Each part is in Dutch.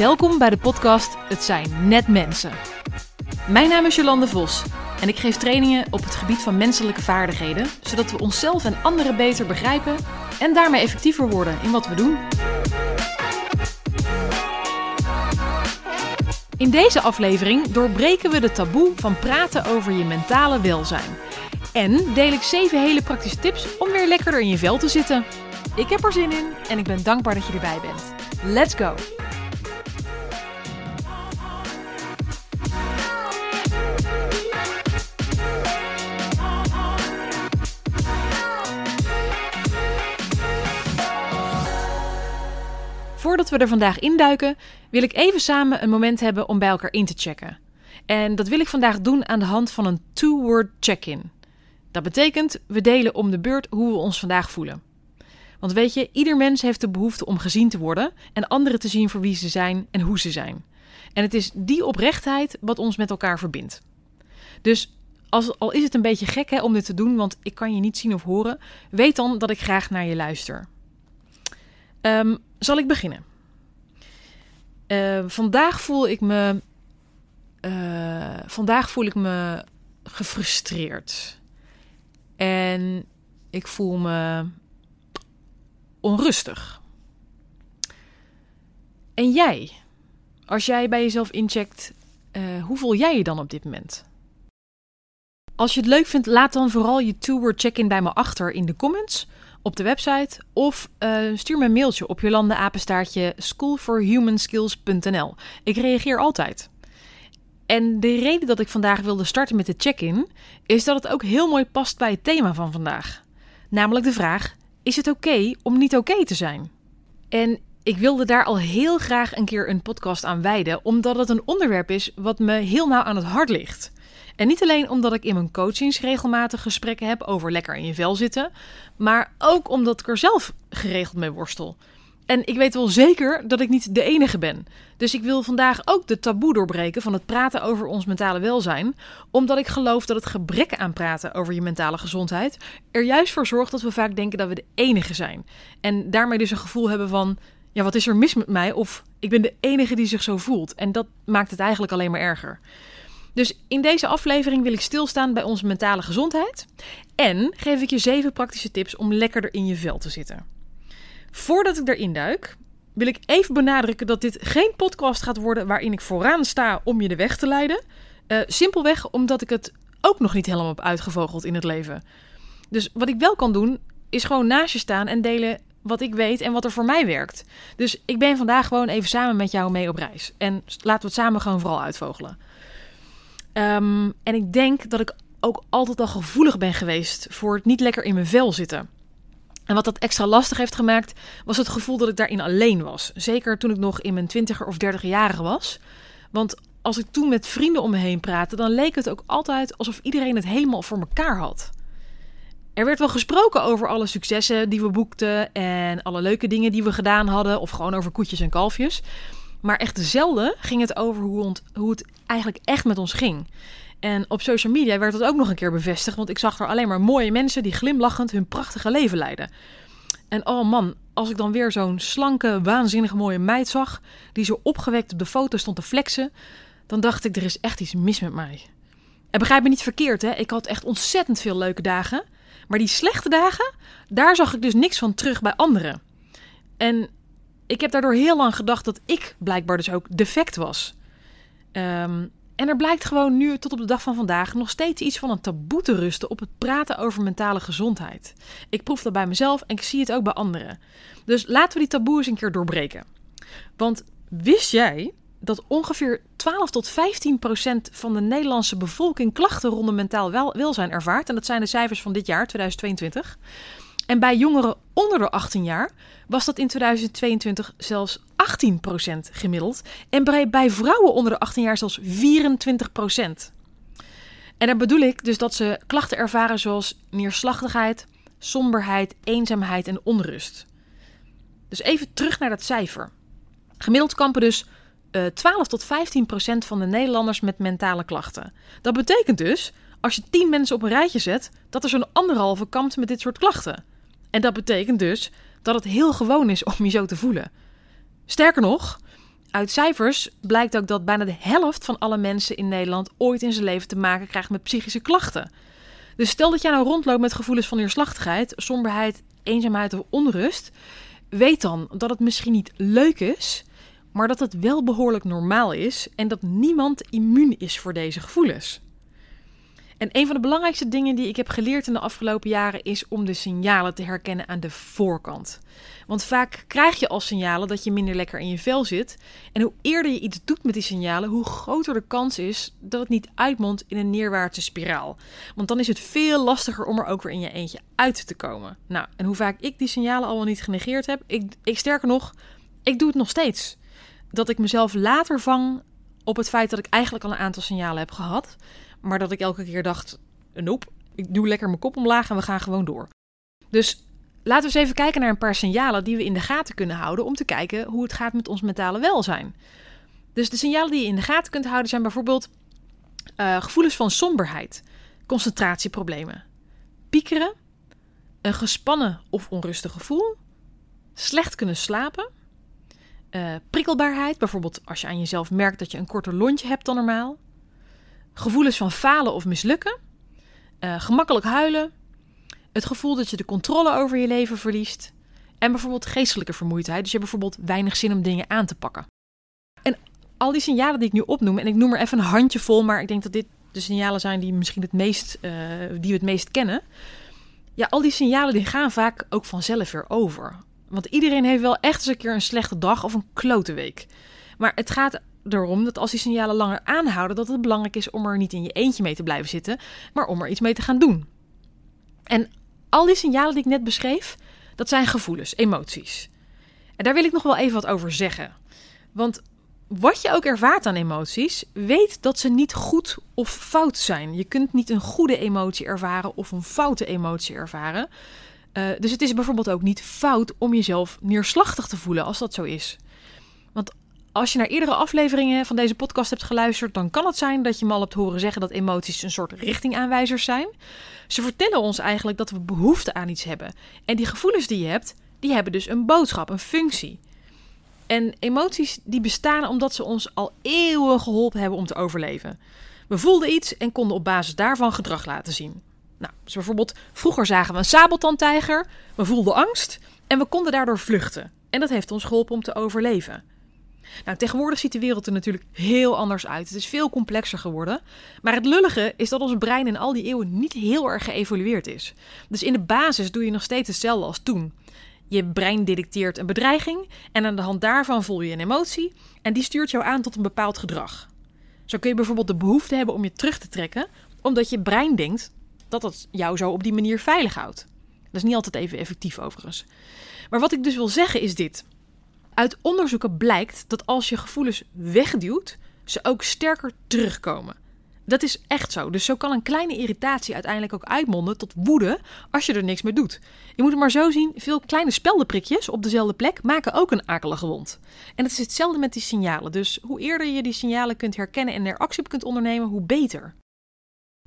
Welkom bij de podcast Het zijn net mensen. Mijn naam is Jolande Vos en ik geef trainingen op het gebied van menselijke vaardigheden, zodat we onszelf en anderen beter begrijpen en daarmee effectiever worden in wat we doen. In deze aflevering doorbreken we de taboe van praten over je mentale welzijn. En deel ik 7 hele praktische tips om weer lekkerder in je vel te zitten. Ik heb er zin in en ik ben dankbaar dat je erbij bent. Let's go! Voordat we er vandaag induiken, wil ik even samen een moment hebben om bij elkaar in te checken. En dat wil ik vandaag doen aan de hand van een two-word check-in. Dat betekent, we delen om de beurt hoe we ons vandaag voelen. Want weet je, ieder mens heeft de behoefte om gezien te worden en anderen te zien voor wie ze zijn en hoe ze zijn. En het is die oprechtheid wat ons met elkaar verbindt. Dus als, al is het een beetje gek hè, om dit te doen, want ik kan je niet zien of horen, weet dan dat ik graag naar je luister. Um, zal ik beginnen? Uh, vandaag voel ik me. Uh, vandaag voel ik me gefrustreerd. En ik voel me onrustig. En jij? Als jij bij jezelf incheckt, uh, hoe voel jij je dan op dit moment? Als je het leuk vindt, laat dan vooral je two-word check-in bij me achter in de comments op de website of uh, stuur me een mailtje op jolandeapenstaartje schoolforhumanskills.nl. Ik reageer altijd. En de reden dat ik vandaag wilde starten met de check-in is dat het ook heel mooi past bij het thema van vandaag. Namelijk de vraag: is het oké om niet oké te zijn? En ik wilde daar al heel graag een keer een podcast aan wijden, omdat het een onderwerp is wat me heel nauw aan het hart ligt. En niet alleen omdat ik in mijn coachings regelmatig gesprekken heb over lekker in je vel zitten, maar ook omdat ik er zelf geregeld mee worstel. En ik weet wel zeker dat ik niet de enige ben. Dus ik wil vandaag ook de taboe doorbreken van het praten over ons mentale welzijn. Omdat ik geloof dat het gebrek aan praten over je mentale gezondheid er juist voor zorgt dat we vaak denken dat we de enige zijn. En daarmee dus een gevoel hebben van: ja, wat is er mis met mij? Of ik ben de enige die zich zo voelt. En dat maakt het eigenlijk alleen maar erger. Dus in deze aflevering wil ik stilstaan bij onze mentale gezondheid. En geef ik je zeven praktische tips om lekkerder in je vel te zitten. Voordat ik erin duik, wil ik even benadrukken dat dit geen podcast gaat worden waarin ik vooraan sta om je de weg te leiden. Uh, simpelweg omdat ik het ook nog niet helemaal heb uitgevogeld in het leven. Dus wat ik wel kan doen, is gewoon naast je staan en delen wat ik weet en wat er voor mij werkt. Dus ik ben vandaag gewoon even samen met jou mee op reis. En laten we het samen gewoon vooral uitvogelen. Um, en ik denk dat ik ook altijd al gevoelig ben geweest voor het niet lekker in mijn vel zitten. En wat dat extra lastig heeft gemaakt, was het gevoel dat ik daarin alleen was. Zeker toen ik nog in mijn twintiger of dertiger jaren was. Want als ik toen met vrienden om me heen praatte, dan leek het ook altijd alsof iedereen het helemaal voor elkaar had. Er werd wel gesproken over alle successen die we boekten en alle leuke dingen die we gedaan hadden, of gewoon over koetjes en kalfjes. Maar echt zelden ging het over hoe, hoe het eigenlijk echt met ons ging. En op social media werd dat ook nog een keer bevestigd, want ik zag er alleen maar mooie mensen die glimlachend hun prachtige leven leiden. En oh man, als ik dan weer zo'n slanke, waanzinnig mooie meid zag, die zo opgewekt op de foto stond te flexen, dan dacht ik, er is echt iets mis met mij. En begrijp me niet verkeerd, hè? ik had echt ontzettend veel leuke dagen. Maar die slechte dagen, daar zag ik dus niks van terug bij anderen. En ik heb daardoor heel lang gedacht dat ik blijkbaar dus ook defect was. Um, en er blijkt gewoon nu tot op de dag van vandaag nog steeds iets van een taboe te rusten op het praten over mentale gezondheid. Ik proef dat bij mezelf en ik zie het ook bij anderen. Dus laten we die taboe eens een keer doorbreken. Want wist jij dat ongeveer 12 tot 15 procent van de Nederlandse bevolking klachten rondom mentaal welzijn ervaart? En dat zijn de cijfers van dit jaar, 2022. En bij jongeren onder de 18 jaar was dat in 2022 zelfs 18% gemiddeld. En bij vrouwen onder de 18 jaar zelfs 24%. En daar bedoel ik dus dat ze klachten ervaren zoals neerslachtigheid, somberheid, eenzaamheid en onrust. Dus even terug naar dat cijfer. Gemiddeld kampen dus uh, eh, 12 tot 15 procent van de Nederlanders met mentale klachten. Dat betekent dus, als je 10 mensen op een rijtje zet, dat er zo'n anderhalve kampt met dit soort klachten. En dat betekent dus dat het heel gewoon is om je zo te voelen. Sterker nog, Uit cijfers blijkt ook dat bijna de helft van alle mensen in Nederland ooit in zijn leven te maken krijgt met psychische klachten. Dus stel dat jij nou rondloopt met gevoelens van neerslachtigheid, somberheid, eenzaamheid of onrust, weet dan dat het misschien niet leuk is, maar dat het wel behoorlijk normaal is en dat niemand immuun is voor deze gevoelens. En een van de belangrijkste dingen die ik heb geleerd in de afgelopen jaren is om de signalen te herkennen aan de voorkant. Want vaak krijg je al signalen dat je minder lekker in je vel zit. En hoe eerder je iets doet met die signalen, hoe groter de kans is dat het niet uitmondt in een neerwaartse spiraal. Want dan is het veel lastiger om er ook weer in je eentje uit te komen. Nou, en hoe vaak ik die signalen al wel niet genegeerd heb, ik, ik sterker nog, ik doe het nog steeds. Dat ik mezelf later vang op het feit dat ik eigenlijk al een aantal signalen heb gehad. Maar dat ik elke keer dacht: nope, ik doe lekker mijn kop omlaag en we gaan gewoon door. Dus laten we eens even kijken naar een paar signalen die we in de gaten kunnen houden om te kijken hoe het gaat met ons mentale welzijn. Dus de signalen die je in de gaten kunt houden zijn bijvoorbeeld uh, gevoelens van somberheid, concentratieproblemen, piekeren, een gespannen of onrustig gevoel, slecht kunnen slapen, uh, prikkelbaarheid, bijvoorbeeld als je aan jezelf merkt dat je een korter lontje hebt dan normaal, gevoelens van falen of mislukken, uh, gemakkelijk huilen, het gevoel dat je de controle over je leven verliest en bijvoorbeeld geestelijke vermoeidheid. Dus je hebt bijvoorbeeld weinig zin om dingen aan te pakken. En al die signalen die ik nu opnoem, en ik noem er even een handjevol, maar ik denk dat dit de signalen zijn die misschien het meest, uh, die we het meest kennen. Ja, al die signalen die gaan vaak ook vanzelf weer over. Want iedereen heeft wel echt eens een keer een slechte dag of een klote week. Maar het gaat erom dat als die signalen langer aanhouden, dat het belangrijk is om er niet in je eentje mee te blijven zitten, maar om er iets mee te gaan doen. En al die signalen die ik net beschreef, dat zijn gevoelens, emoties. En daar wil ik nog wel even wat over zeggen. Want wat je ook ervaart aan emoties, weet dat ze niet goed of fout zijn. Je kunt niet een goede emotie ervaren of een foute emotie ervaren. Uh, dus het is bijvoorbeeld ook niet fout om jezelf neerslachtig te voelen als dat zo is. Want als je naar eerdere afleveringen van deze podcast hebt geluisterd, dan kan het zijn dat je me al hebt horen zeggen dat emoties een soort richtingaanwijzers zijn. Ze vertellen ons eigenlijk dat we behoefte aan iets hebben. En die gevoelens die je hebt, die hebben dus een boodschap, een functie. En emoties die bestaan omdat ze ons al eeuwen geholpen hebben om te overleven. We voelden iets en konden op basis daarvan gedrag laten zien. Nou, dus bijvoorbeeld, vroeger zagen we een sabeltandtijger, we voelden angst en we konden daardoor vluchten. En dat heeft ons geholpen om te overleven. Nou, tegenwoordig ziet de wereld er natuurlijk heel anders uit. Het is veel complexer geworden. Maar het lullige is dat ons brein in al die eeuwen niet heel erg geëvolueerd is. Dus in de basis doe je nog steeds hetzelfde als toen. Je brein detecteert een bedreiging en aan de hand daarvan voel je een emotie en die stuurt jou aan tot een bepaald gedrag. Zo kun je bijvoorbeeld de behoefte hebben om je terug te trekken, omdat je brein denkt dat het jou zo op die manier veilig houdt. Dat is niet altijd even effectief overigens. Maar wat ik dus wil zeggen is dit. Uit onderzoeken blijkt dat als je gevoelens wegduwt, ze ook sterker terugkomen. Dat is echt zo. Dus zo kan een kleine irritatie uiteindelijk ook uitmonden tot woede als je er niks mee doet. Je moet het maar zo zien: veel kleine speldenprikjes op dezelfde plek maken ook een akelige wond. En het is hetzelfde met die signalen. Dus hoe eerder je die signalen kunt herkennen en er actie op kunt ondernemen, hoe beter.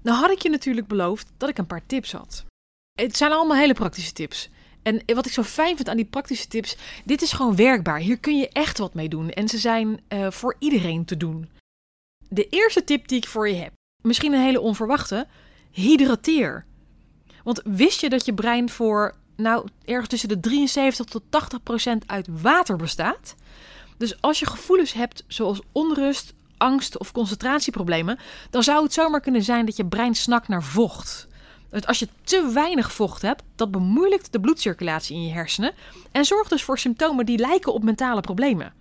Nou had ik je natuurlijk beloofd dat ik een paar tips had. Het zijn allemaal hele praktische tips. En wat ik zo fijn vind aan die praktische tips, dit is gewoon werkbaar. Hier kun je echt wat mee doen. En ze zijn uh, voor iedereen te doen. De eerste tip die ik voor je heb, misschien een hele onverwachte, hydrateer. Want wist je dat je brein voor, nou, ergens tussen de 73 tot 80 procent uit water bestaat? Dus als je gevoelens hebt zoals onrust, angst of concentratieproblemen, dan zou het zomaar kunnen zijn dat je brein snakt naar vocht. Als je te weinig vocht hebt, dat bemoeilijkt de bloedcirculatie in je hersenen en zorgt dus voor symptomen die lijken op mentale problemen.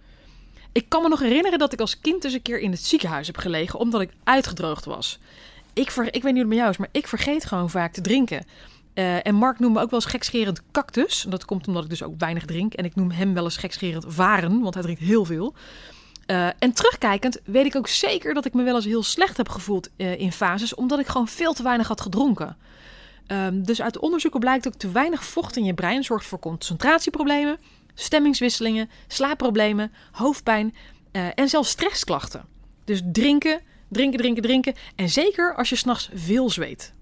Ik kan me nog herinneren dat ik als kind dus een keer in het ziekenhuis heb gelegen omdat ik uitgedroogd was. Ik, ver, ik weet niet hoe het met jou is, maar ik vergeet gewoon vaak te drinken. Uh, en Mark noemt me ook wel eens gekscherend cactus. Dat komt omdat ik dus ook weinig drink. En ik noem hem wel eens gekscherend varen, want hij drinkt heel veel. Uh, en terugkijkend weet ik ook zeker dat ik me wel eens heel slecht heb gevoeld uh, in fases, omdat ik gewoon veel te weinig had gedronken. Um, dus uit onderzoeken blijkt ook te weinig vocht in je brein zorgt voor concentratieproblemen, stemmingswisselingen, slaapproblemen, hoofdpijn uh, en zelfs stressklachten. Dus drinken, drinken, drinken, drinken. En zeker als je s'nachts veel zweet.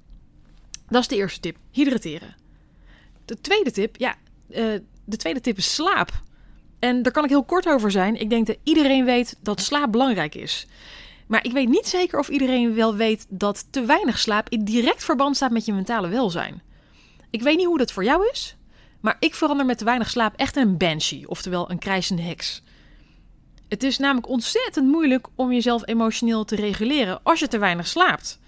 Dat is de eerste tip: hydrateren. De tweede tip, ja, de tweede tip is slaap. En daar kan ik heel kort over zijn. Ik denk dat iedereen weet dat slaap belangrijk is. Maar ik weet niet zeker of iedereen wel weet dat te weinig slaap in direct verband staat met je mentale welzijn. Ik weet niet hoe dat voor jou is, maar ik verander met te weinig slaap echt een banshee, oftewel een krijzende heks. Het is namelijk ontzettend moeilijk om jezelf emotioneel te reguleren als je te weinig slaapt.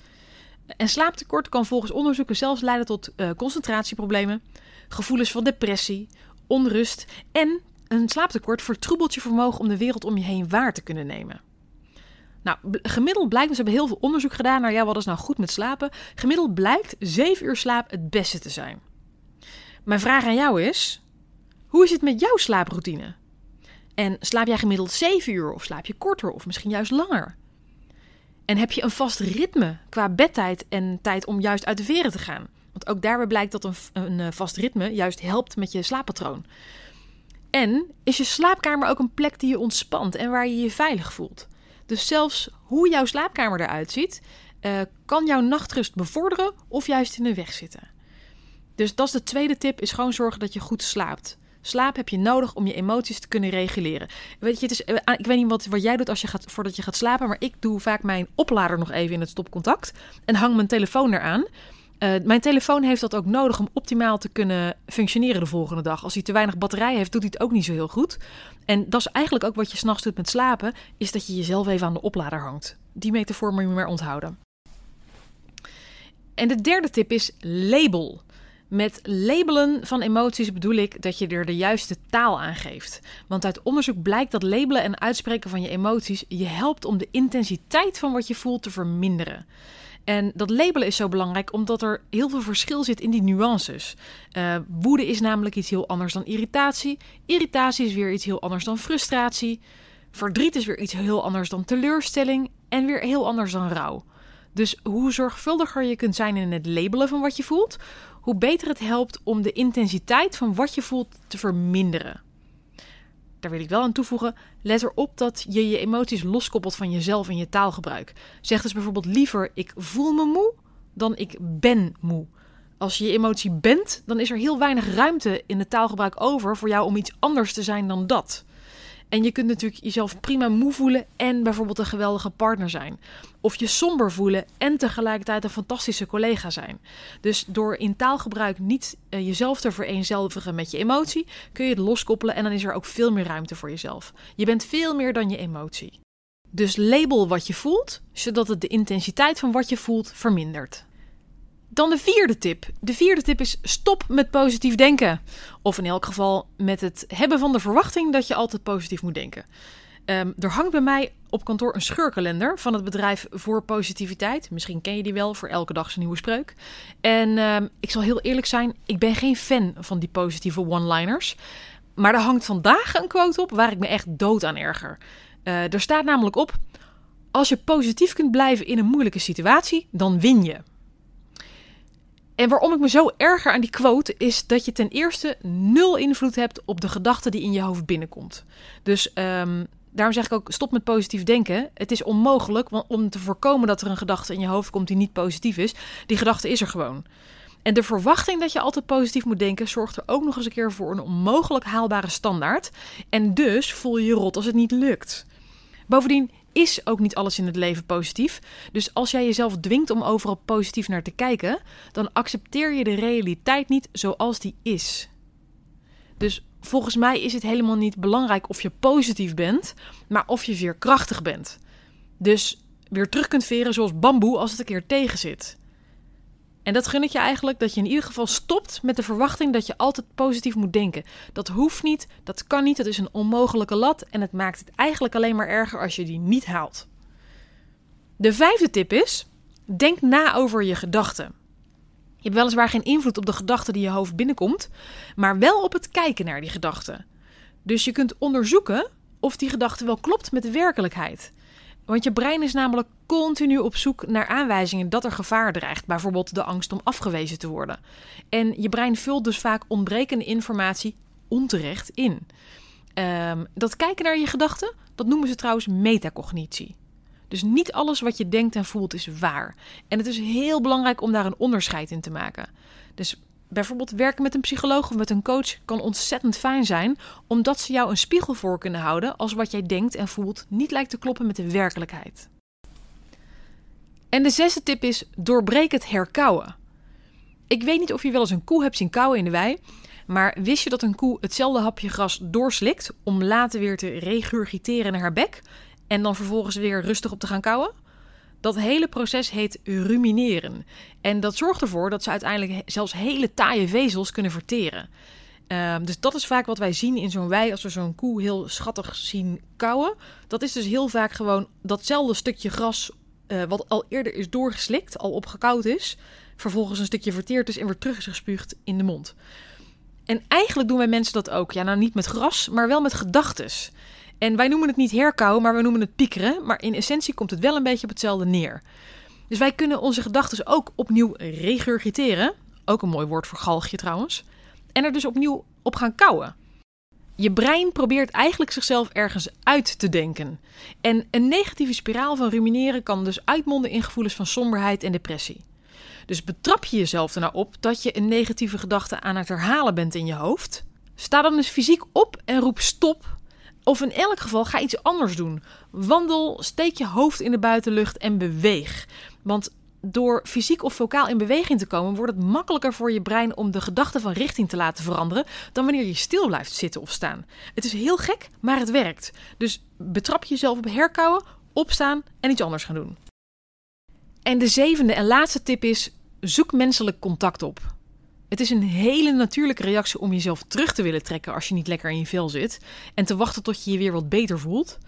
En slaaptekort kan volgens onderzoeken zelfs leiden tot uh, concentratieproblemen, gevoelens van depressie, onrust en een slaaptekort vertroebelt je vermogen om de wereld om je heen waar te kunnen nemen. Nou, gemiddeld blijkt, dus we hebben heel veel onderzoek gedaan naar ja, wat is nou goed met slapen. Gemiddeld blijkt 7 uur slaap het beste te zijn. Mijn vraag aan jou is: hoe is het met jouw slaaproutine? En slaap jij gemiddeld 7 uur of slaap je korter of misschien juist langer? En heb je een vast ritme qua bedtijd en tijd om juist uit de veren te gaan? Want ook daarbij blijkt dat een, een eh, vast ritme juist helpt met je slaappatroon. En is je slaapkamer ook een plek die je ontspant en waar je je veilig voelt? Dus zelfs hoe jouw slaapkamer eruit ziet, uh, kan jouw nachtrust bevorderen of juist in de weg zitten. Dus dat is de tweede tip, is gewoon zorgen dat je goed slaapt. Slaap heb je nodig om je emoties te kunnen reguleren. Weet je, eh, ik weet niet wat, wat jij doet als je gaat, voordat je gaat slapen, maar ik doe vaak mijn oplader nog even in het stopcontact en hang mijn telefoon eraan. Uh, mijn telefoon heeft dat ook nodig om optimaal te kunnen functioneren de volgende dag. Als hij te weinig batterij heeft, doet hij het ook niet zo heel goed. En dat is eigenlijk ook wat je s'nachts doet met slapen, is dat je jezelf even aan de oplader hangt. Die metafoor moet je maar onthouden. En de derde tip is label. Met labelen van emoties bedoel ik dat je er de juiste taal aan geeft. Want uit onderzoek blijkt dat labelen en uitspreken van je emoties je helpt om de intensiteit van wat je voelt te verminderen. En dat labelen is zo belangrijk omdat er heel veel verschil zit in die nuances. Uh, woede is namelijk iets heel anders dan irritatie. Irritatie is weer iets heel anders dan frustratie. Verdriet is weer iets heel anders dan teleurstelling. En weer heel anders dan rouw. Dus hoe zorgvuldiger je kunt zijn in het labelen van wat je voelt, hoe beter het helpt om de intensiteit van wat je voelt te verminderen. Daar wil ik wel aan toevoegen, let erop dat je je emoties loskoppelt van jezelf en je taalgebruik. Zeg dus bijvoorbeeld liever ik voel me moe dan ik ben moe. Als je je emotie bent, dan is er heel weinig ruimte in het taalgebruik over voor jou om iets anders te zijn dan dat. En je kunt natuurlijk jezelf prima moe voelen en bijvoorbeeld een geweldige partner zijn. Of je somber voelen en tegelijkertijd een fantastische collega zijn. Dus door in taalgebruik niet uh, jezelf te vereenzelvigen met je emotie, kun je het loskoppelen en dan is er ook veel meer ruimte voor jezelf. Je bent veel meer dan je emotie. Dus label wat je voelt, zodat het de intensiteit van wat je voelt vermindert. Dan de vierde tip. De vierde tip is stop met positief denken. Of in elk geval met het hebben van de verwachting dat je altijd positief moet denken. Um, er hangt bij mij op kantoor een scheurkalender van het bedrijf voor positiviteit. Misschien ken je die wel, voor elke dag zijn nieuwe spreuk. En um, ik zal heel eerlijk zijn, ik ben geen fan van die positieve one-liners. Maar er hangt vandaag een quote op waar ik me echt dood aan erger. Uh, er staat namelijk op: Als je positief kunt blijven in een moeilijke situatie, dan win je. En waarom ik me zo erger aan die quote is dat je ten eerste nul invloed hebt op de gedachte die in je hoofd binnenkomt. Dus um, daarom zeg ik ook stop met positief denken. Het is onmogelijk om te voorkomen dat er een gedachte in je hoofd komt die niet positief is. Die gedachte is er gewoon. En de verwachting dat je altijd positief moet denken zorgt er ook nog eens een keer voor een onmogelijk haalbare standaard. En dus voel je je rot als het niet lukt. Bovendien, is ook niet alles in het leven positief. Dus als jij jezelf dwingt om overal positief naar te kijken, dan accepteer je de realiteit niet zoals die is. Dus volgens mij is het helemaal niet belangrijk of je positief bent, maar of je veerkrachtig bent. Dus weer terug kunt veren zoals bamboe als het een keer tegen zit. En dat gun ik je eigenlijk dat je in ieder geval stopt met de verwachting dat je altijd positief moet denken. Dat hoeft niet, dat kan niet, dat is een onmogelijke lat en het maakt het eigenlijk alleen maar erger als je die niet haalt. De vijfde tip is: denk na over je gedachten. Je hebt weliswaar geen invloed op de gedachten die je hoofd binnenkomt, maar wel op het kijken naar die gedachten. Dus je kunt onderzoeken of die gedachte wel klopt met de werkelijkheid. Want je brein is namelijk continu op zoek naar aanwijzingen dat er gevaar dreigt, bijvoorbeeld de angst om afgewezen te worden. En je brein vult dus vaak ontbrekende informatie onterecht in. Um, dat kijken naar je gedachten, dat noemen ze trouwens metacognitie. Dus niet alles wat je denkt en voelt is waar. En het is heel belangrijk om daar een onderscheid in te maken. Dus bijvoorbeeld werken met een psycholoog of met een coach kan ontzettend fijn zijn, omdat ze jou een spiegel voor kunnen houden als wat jij denkt en voelt niet lijkt te kloppen met de werkelijkheid. En de zesde tip is: doorbreek het herkauwen. Ik weet niet of je wel eens een koe hebt zien kauwen in de wei, maar wist je dat een koe hetzelfde hapje gras doorslikt om later weer te regurgiteren naar haar bek en dan vervolgens weer rustig op te gaan kauwen? Dat hele proces heet rumineren. En dat zorgt ervoor dat ze uiteindelijk zelfs hele taaie vezels kunnen verteren. Ehm, dus dat is vaak wat wij zien in zo'n wei als we zo'n koe heel schattig zien kauwen. Dat is dus heel vaak gewoon datzelfde stukje gras uh, wat al eerder is doorgeslikt, al opgekauwd is, vervolgens een stukje verteerd is en weer terug is gespuugd in de mond. En eigenlijk doen wij mensen dat ook. Ja, nou niet met gras, maar wel met gedachtes. En wij noemen het niet herkauwen, maar we noemen het piekeren. Maar in essentie komt het wel een beetje op hetzelfde neer. Dus wij kunnen onze gedachten ook opnieuw regurgiteren. Ook een mooi woord voor galgje trouwens. En er dus opnieuw op gaan kauwen. Je brein probeert eigenlijk zichzelf ergens uit te denken. En een negatieve spiraal van rumineren kan dus uitmonden in gevoelens van somberheid en depressie. Dus betrap je jezelf er nou op dat je een negatieve gedachte aan het herhalen bent in je hoofd. Sta dan eens fysiek op en roep stop. Of in elk geval ga iets anders doen. Wandel, steek je hoofd in de buitenlucht en beweeg. Want door fysiek of vocaal in beweging te komen, wordt het makkelijker voor je brein om de gedachte van richting te laten veranderen dan wanneer je stil blijft zitten of staan. Het is heel gek, maar het werkt. Dus betrap jezelf op herkauwen, opstaan en iets anders gaan doen. En de zevende en laatste tip is: zoek menselijk contact op. Het is een hele natuurlijke reactie om jezelf terug te willen trekken als je niet lekker in je vel zit en te wachten tot je je weer wat beter voelt.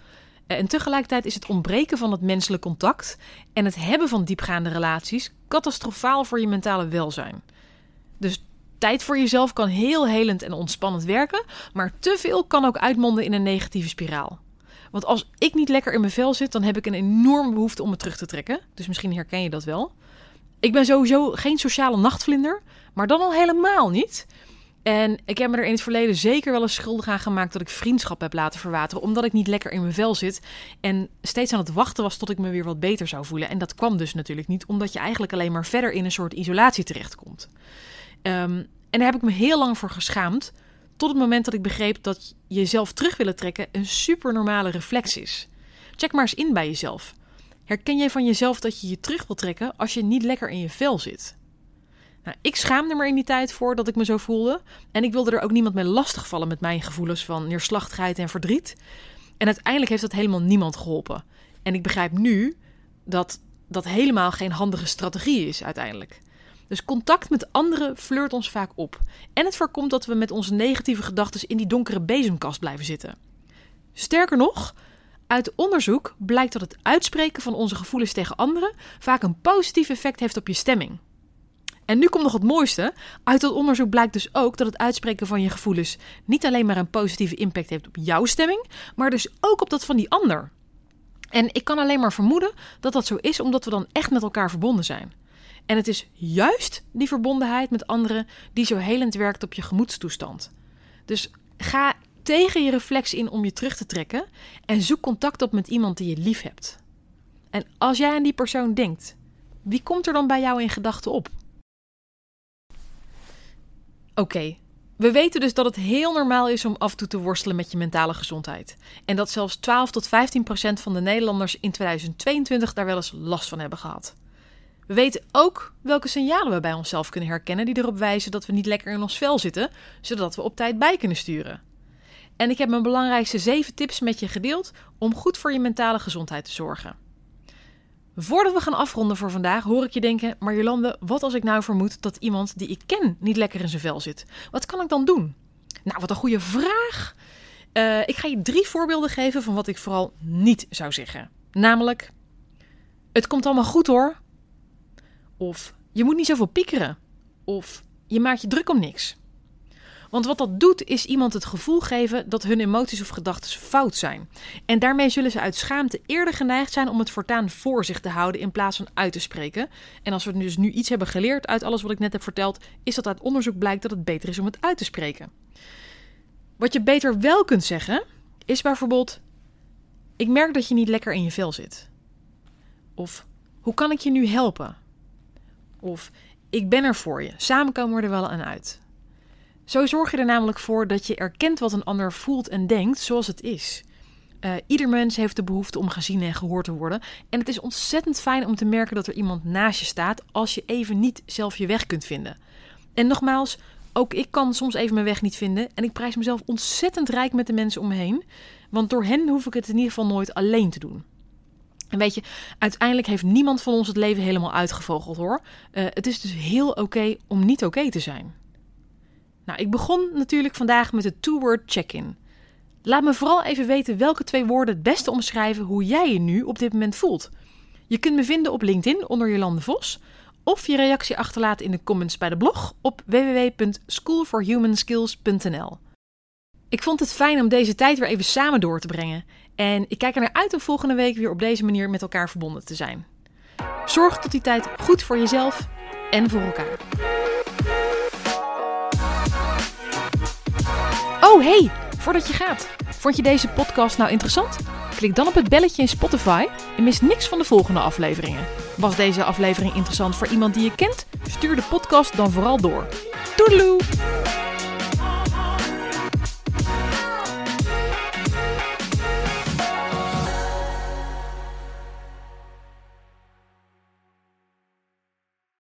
En tegelijkertijd is het ontbreken van het menselijk contact en het hebben van diepgaande relaties catastrofaal voor je mentale welzijn. Dus tijd voor jezelf kan heel helend en ontspannend werken, maar te veel kan ook uitmonden in een negatieve spiraal. Want als ik niet lekker in mijn vel zit, dan heb ik een enorme behoefte om me terug te trekken. Dus misschien herken je dat wel. Ik ben sowieso geen sociale nachtvlinder, maar dan al helemaal niet. En ik heb me er in het verleden zeker wel eens schuldig aan gemaakt dat ik vriendschap heb laten verwateren, omdat ik niet lekker in mijn vel zit en steeds aan het wachten was tot ik me weer wat beter zou voelen. En dat kwam dus natuurlijk niet, omdat je eigenlijk alleen maar verder in een soort isolatie terechtkomt. Um, en daar heb ik me heel lang voor geschaamd, tot het moment dat ik begreep dat jezelf terug willen trekken een super normale reflex is. Check maar eens in bij jezelf. Herken jij van jezelf dat je je terug wil trekken als je niet lekker in je vel zit? Nou, ik schaamde me in die tijd voor dat ik me zo voelde. En ik wilde er ook niemand mee lastigvallen met mijn gevoelens van neerslachtigheid en verdriet. En uiteindelijk heeft dat helemaal niemand geholpen. En ik begrijp nu dat dat helemaal geen handige strategie is uiteindelijk. Dus contact met anderen flirt ons vaak op. En het voorkomt dat we met onze negatieve gedachten in die donkere bezemkast blijven zitten. Sterker nog, uit onderzoek blijkt dat het uitspreken van onze gevoelens tegen anderen vaak een positief effect heeft op je stemming. En nu komt nog het mooiste. Uit dat onderzoek blijkt dus ook dat het uitspreken van je gevoelens niet alleen maar een positieve impact heeft op jouw stemming, maar dus ook op dat van die ander. En ik kan alleen maar vermoeden dat dat zo is omdat we dan echt met elkaar verbonden zijn. En het is juist die verbondenheid met anderen die zo helend werkt op je gemoedstoestand. Dus ga tegen je reflex in om je terug te trekken en zoek contact op met iemand die je lief hebt. En als jij aan die persoon denkt, wie komt er dan bij jou in gedachten op? Oké, we weten dus dat het heel normaal is om af en toe te worstelen met je mentale gezondheid. En dat zelfs 12 tot 15 procent van de Nederlanders in 2022 daar wel eens last van hebben gehad. We weten ook welke signalen we bij onszelf kunnen herkennen die erop wijzen dat we niet lekker in ons vel zitten, zodat we op tijd bij kunnen sturen. En ik heb mijn belangrijkste 7 tips met je gedeeld om goed voor je mentale gezondheid te zorgen. Voordat we gaan afronden voor vandaag, hoor ik je denken: maar Jolande, wat als ik nou vermoed dat iemand die ik ken niet lekker in zijn vel zit? Wat kan ik dan doen? Nou, wat een goede vraag. Uh, ik ga je drie voorbeelden geven van wat ik vooral niet zou zeggen. Namelijk: Het komt allemaal goed hoor. Of je moet niet zoveel piekeren. Of je maakt je druk om niks. Want wat dat doet, is iemand het gevoel geven dat hun emoties of gedachten fout zijn. En daarmee zullen ze uit schaamte eerder geneigd zijn om het voortaan voor zich te houden in plaats van uit te spreken. En als we dus nu iets hebben geleerd uit alles wat ik net heb verteld, is dat uit onderzoek blijkt dat het beter is om het uit te spreken. Wat je beter wel kunt zeggen, is bijvoorbeeld: Ik merk dat je niet lekker in je vel zit. Of hoe kan ik je nu helpen? Of ik ben er voor je. Samen komen we er wel aan uit. Zo zorg je er namelijk voor dat je erkent wat een ander voelt en denkt zoals het is. Uh, ieder mens heeft de behoefte om gezien en gehoord te worden. En het is ontzettend fijn om te merken dat er iemand naast je staat als je even niet zelf je weg kunt vinden. En nogmaals, ook ik kan soms even mijn weg niet vinden. En ik prijs mezelf ontzettend rijk met de mensen om me heen. Want door hen hoef ik het in ieder geval nooit alleen te doen. En weet je, uiteindelijk heeft niemand van ons het leven helemaal uitgevogeld hoor. Uh, het is dus heel oké om niet oké te zijn. Nou, ik begon natuurlijk vandaag met de two-word check-in. Laat me vooral even weten welke twee woorden het beste omschrijven hoe jij je nu op dit moment voelt. Je kunt me vinden op LinkedIn onder Jolande Vos of je reactie achterlaten in de comments bij de blog op www.schoolforhumanskills.nl. Ik vond het fijn om deze tijd weer even samen door te brengen en ik kijk er naar uit om volgende week weer op deze manier met elkaar verbonden te zijn. Zorg tot die tijd goed voor jezelf en voor elkaar. Oh hey, voordat je gaat, vond je deze podcast nou interessant? Klik dan op het belletje in Spotify en mis niks van de volgende afleveringen. Was deze aflevering interessant voor iemand die je kent? Stuur de podcast dan vooral door. Toedeloe!